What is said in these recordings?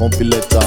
compileta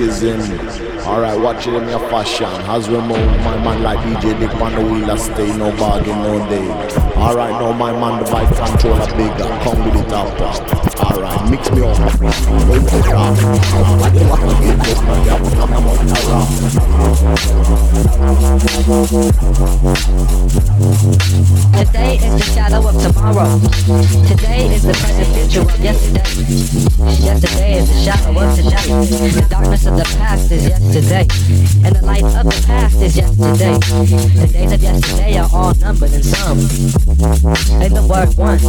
ism schism. Alright, watch it in your fashion. As we move, my man like DJ Nick on the wheel, I stay no bargain, no day. Alright, now my man, the vibe controller bigger. Come with it up. Alright, mix me up. I'm. Today is the shadow of tomorrow. Today is the present future of yesterday. Yesterday is the shadow of today. The darkness of the past is yesterday. And the light of the past is yesterday. The days of yesterday are all numbered and some. Say the word once.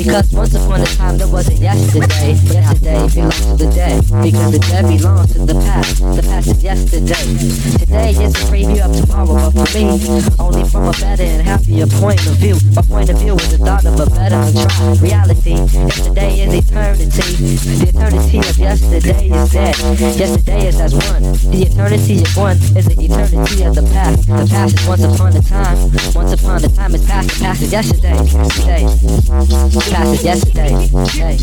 Because once upon a time there was a yesterday. Yesterday belongs to the dead. Because the dead belongs to the past. The past is yesterday. Today is a preview of tomorrow, but for me, only from a better and happier point of view. My point of view is the thought of a better try. Reality, yesterday is eternity. The eternity of yesterday is dead. Yesterday is as one. The eternity of one is the eternity of the past. The past is once upon a time. Once upon a time is past. The past is yesterday. Today. The past is yesterday. Today.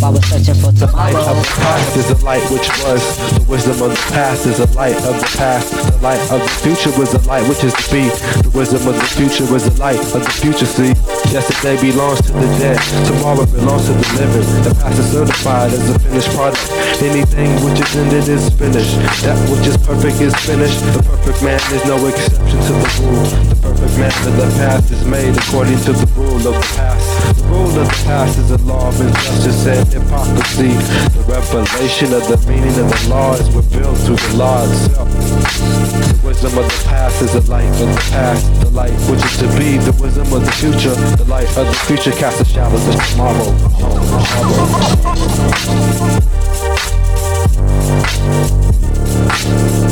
While we're searching for tomorrow. The light of the past is a light which was. The wisdom of the past is a light of the past. The light of the future was the light which is to be. The wisdom of the future was the light of the future. See, yesterday belongs to the dead. Tomorrow belongs to the living. The past is certified as a finished product. Anything which is ended is finished. That which is perfect is finished. The perfect man is no exception to the rule. The perfect man of the past is made according to the rule of the past. The rule of the past is a law of injustice and hypocrisy. The revelation of the meaning of the law is revealed through the law itself. The wisdom of the past is the light of the past. The light which is to be. The wisdom of the future. The light of the future casts a shadow of tomorrow. tomorrow.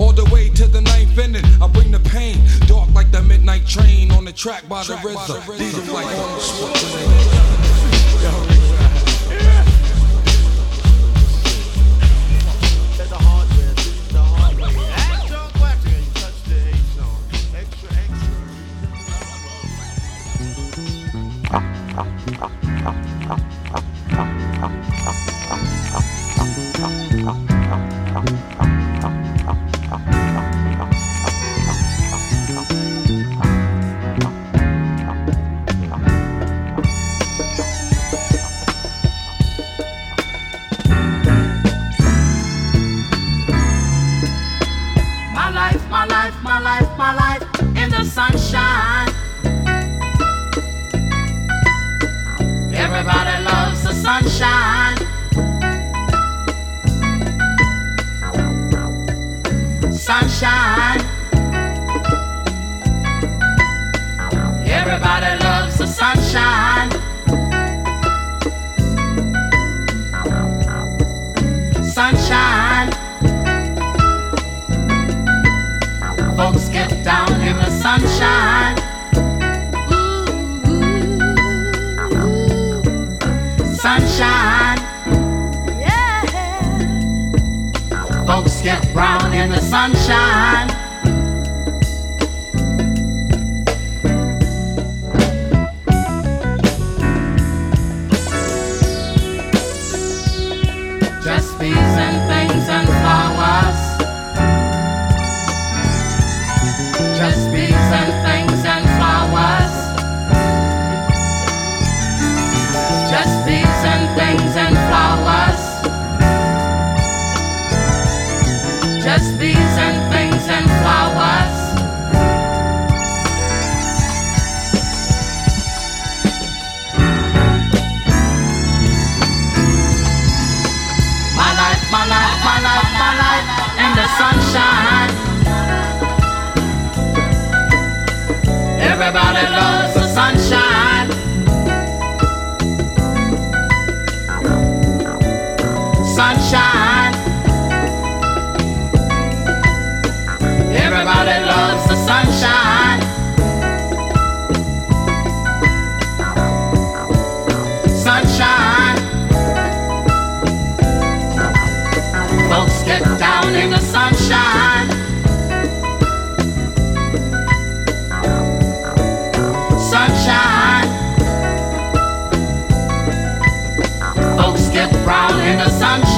way to the ninth inning. I bring the pain, dark like the midnight train on the track by the rhythm. Diesel like on the Schwarzenegger. Get brown in the sunshine. sit down in the sunshine. Sunshine. Folks get brown in the sunshine.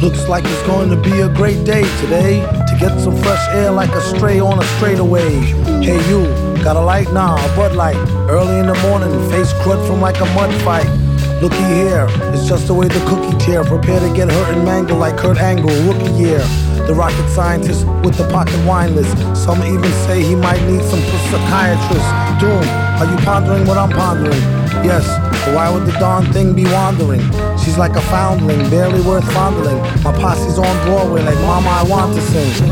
Looks like it's going to be a great day today to get some fresh air like a stray on a straightaway. Hey, you, got a light? Nah, a Bud Light. Early in the morning, face crud from like a mud fight. Looky here, it's just the way the cookie tear. Prepare to get hurt and mangle like Kurt Angle, rookie year. The rocket scientist with the pocket wine list. Some even say he might need some psychiatrist. Doom, are you pondering what I'm pondering? Yes, but why would the darn thing be wandering? She's like a foundling, barely worth fondling. My posse's on Broadway like Mama, I want to sing.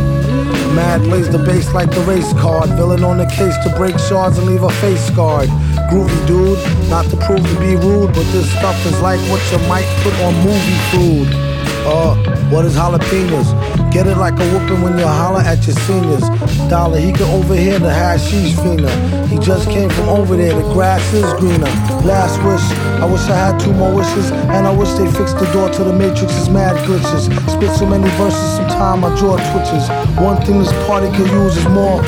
Mad lays the bass like the race card. Villain on the case to break shards and leave a face scarred. Groovy dude, not to prove to be rude, but this stuff is like what you might put on movie food. Uh, what is jalapenos? Get it like a whooping when you holler at your seniors. Dollar, he can overhear the hashish fiender. He just came from over there, the grass is greener. Last wish, I wish I had two more wishes, and I wish they fixed the door to the Matrix's mad glitches. Spit so many verses, sometime my jaw twitches. One thing this party could use is more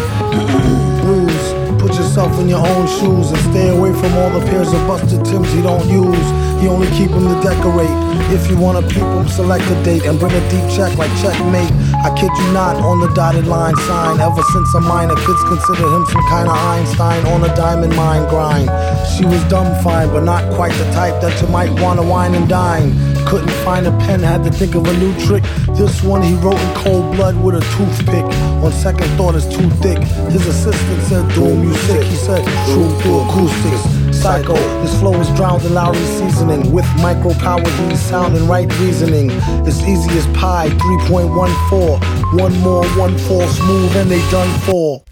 yourself in your own shoes and stay away from all the pairs of busted Tims he don't use. He only keep them to decorate. If you wanna peep him, select a date and bring a deep check like checkmate. I kid you not, on the dotted line sign. Ever since a minor, kids consider him some kind of Einstein on a diamond mine grind. She was dumb fine, but not quite the type that you might wanna wine and dine. Couldn't find a pen, had to think of a new trick. This one he wrote in cold blood with a toothpick. On second thought, it's too thick. His assistant said, Doom, you sick. He said, True through acoustics. Psycho, his flow is drowned in Lawry seasoning. With micro power, he's sound and right reasoning. It's easy as pie, 3.14. One more, one fall smooth, and they done for.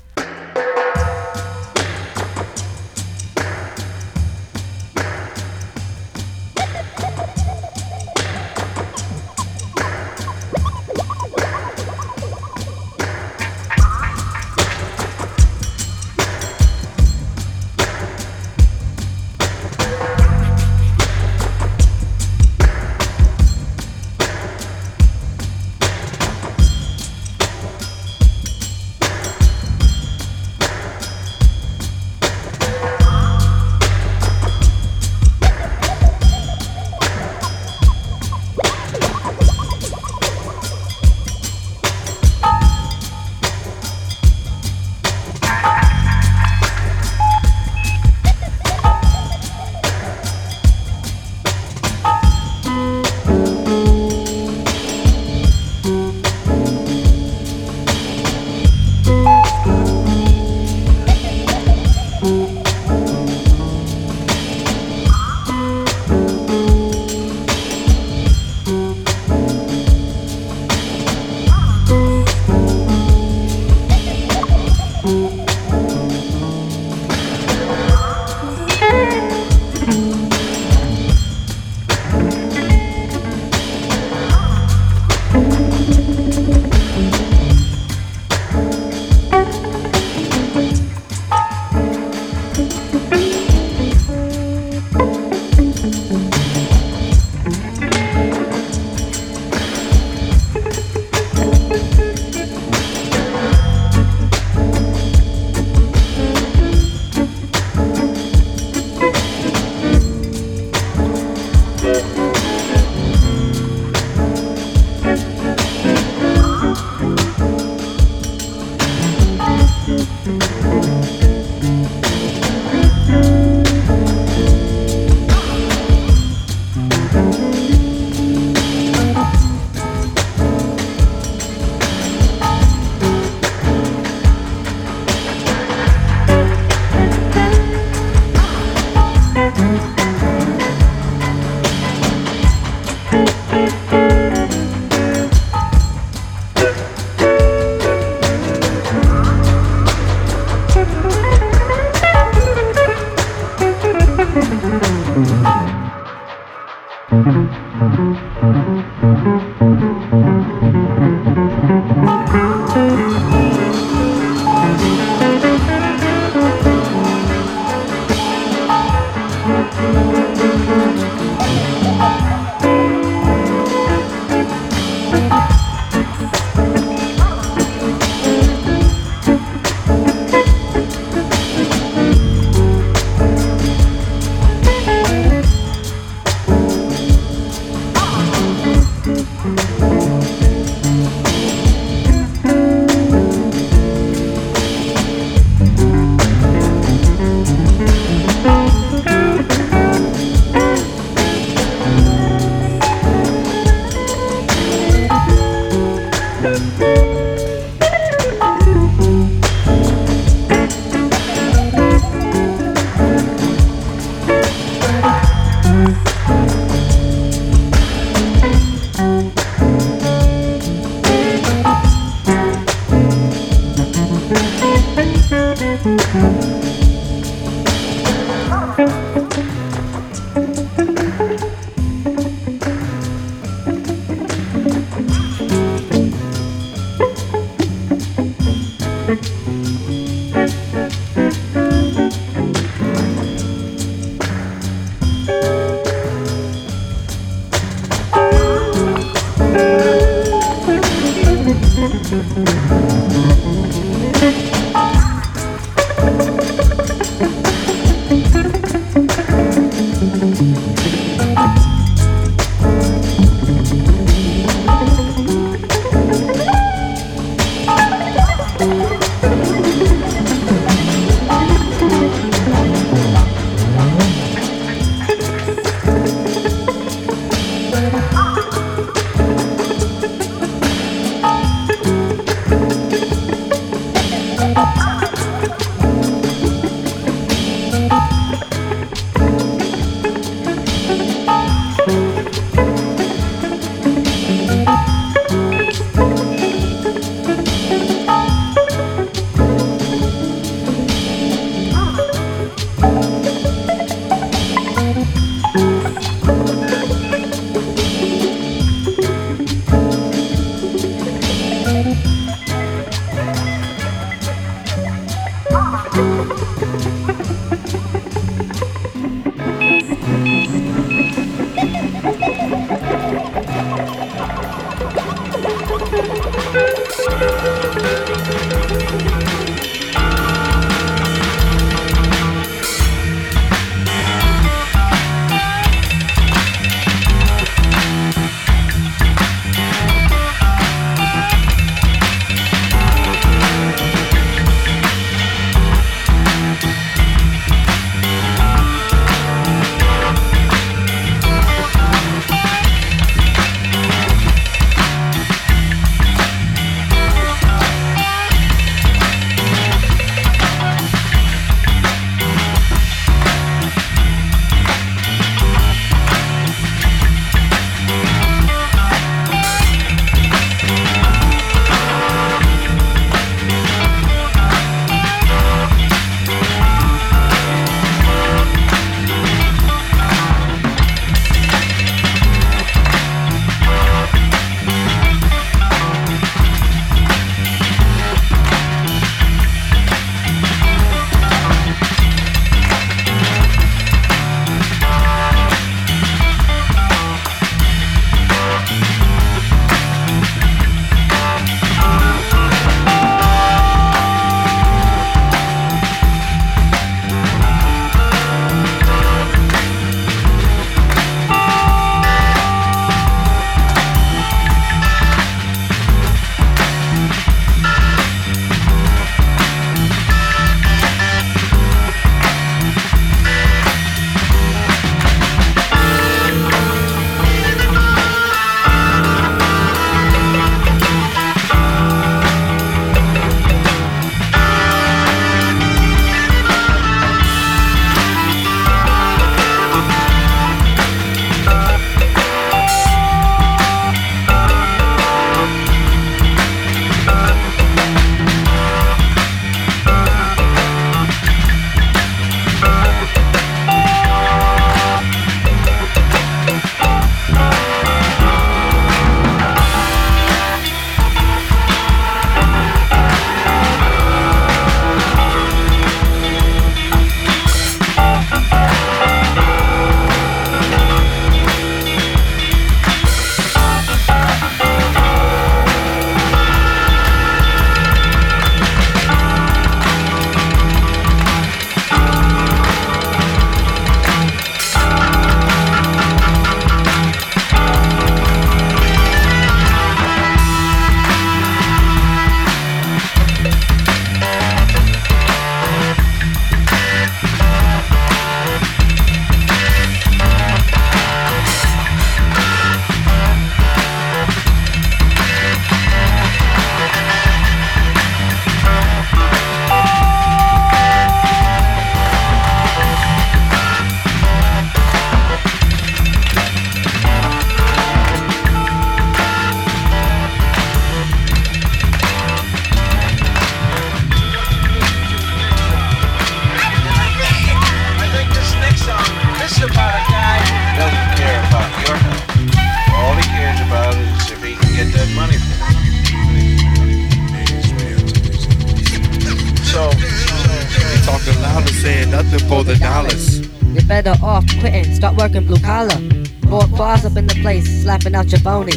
Slapping out your bony.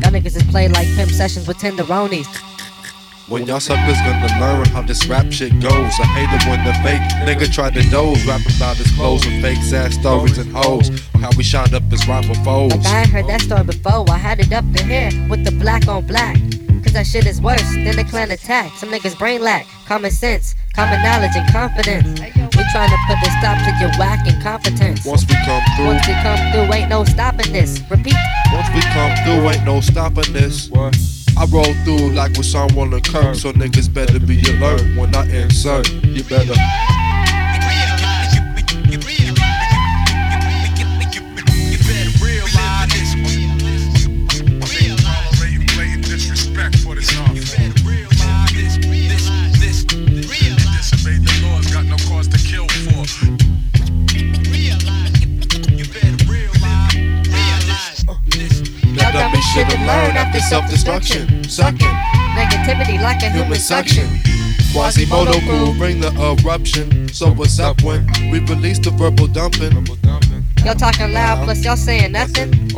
Got niggas is like pimp sessions with. When y'all suckers gonna learn how this rap shit goes? I hate it when the fake nigga try to doze, rapping about his clothes and fake sad stories and hoes. How we shot up his rival foes. Like I ain't heard that story before. I had it up to here with the black on black. Cause that shit is worse than the clan attack. Some niggas brain lack, common sense, common knowledge, and confidence. We trying to put a stop to your whack incompetence. Once we come through, Once we come through, ain't no stopping this. Repeat. once we come through, ain't no stopping this. I roll through like with someone on curb, so niggas better be alert when I insert. You better. Y'all got me shit to learn after self-destruction. Sucking. Negativity like a human suction. Quasimoto crew bring the eruption. So what's up when we release the verbal dumping? Y'all talking loud, plus y'all saying nothing.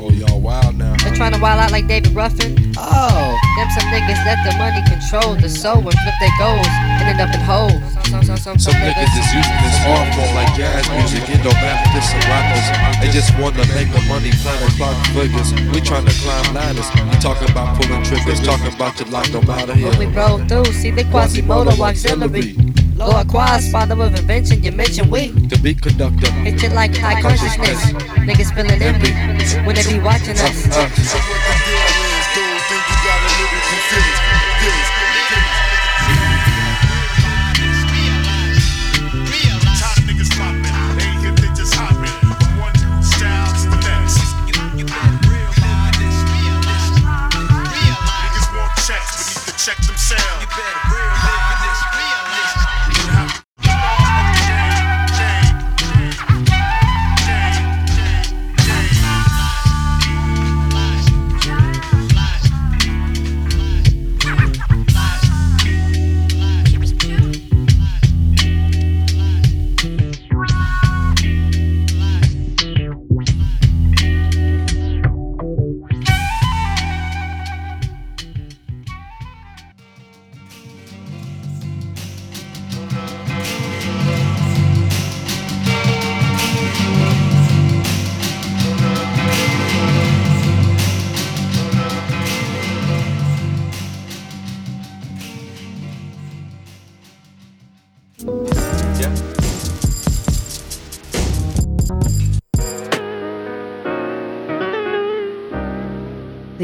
Y'all wild now. They're trying to wild out like David Ruffin. Oh, them some niggas let the money control the soul and flip their goals and end up in holes. Some, some, some, Some niggas is using this art form like jazz music. It don't matter if some rappers. They just wanna make the money, plan and clock figures. We trying to climb ladders. We talking about pulling triggers, talking about your life don't matter here. When we roll through, see the Quasimoto auxiliary. Lord Quas, father of invention, you mention we. The beat conductor. Hit you like high consciousness. Niggas feeling envy when they be watching us. Uh, Check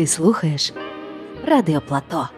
Ти слухаєш Радіо Плато.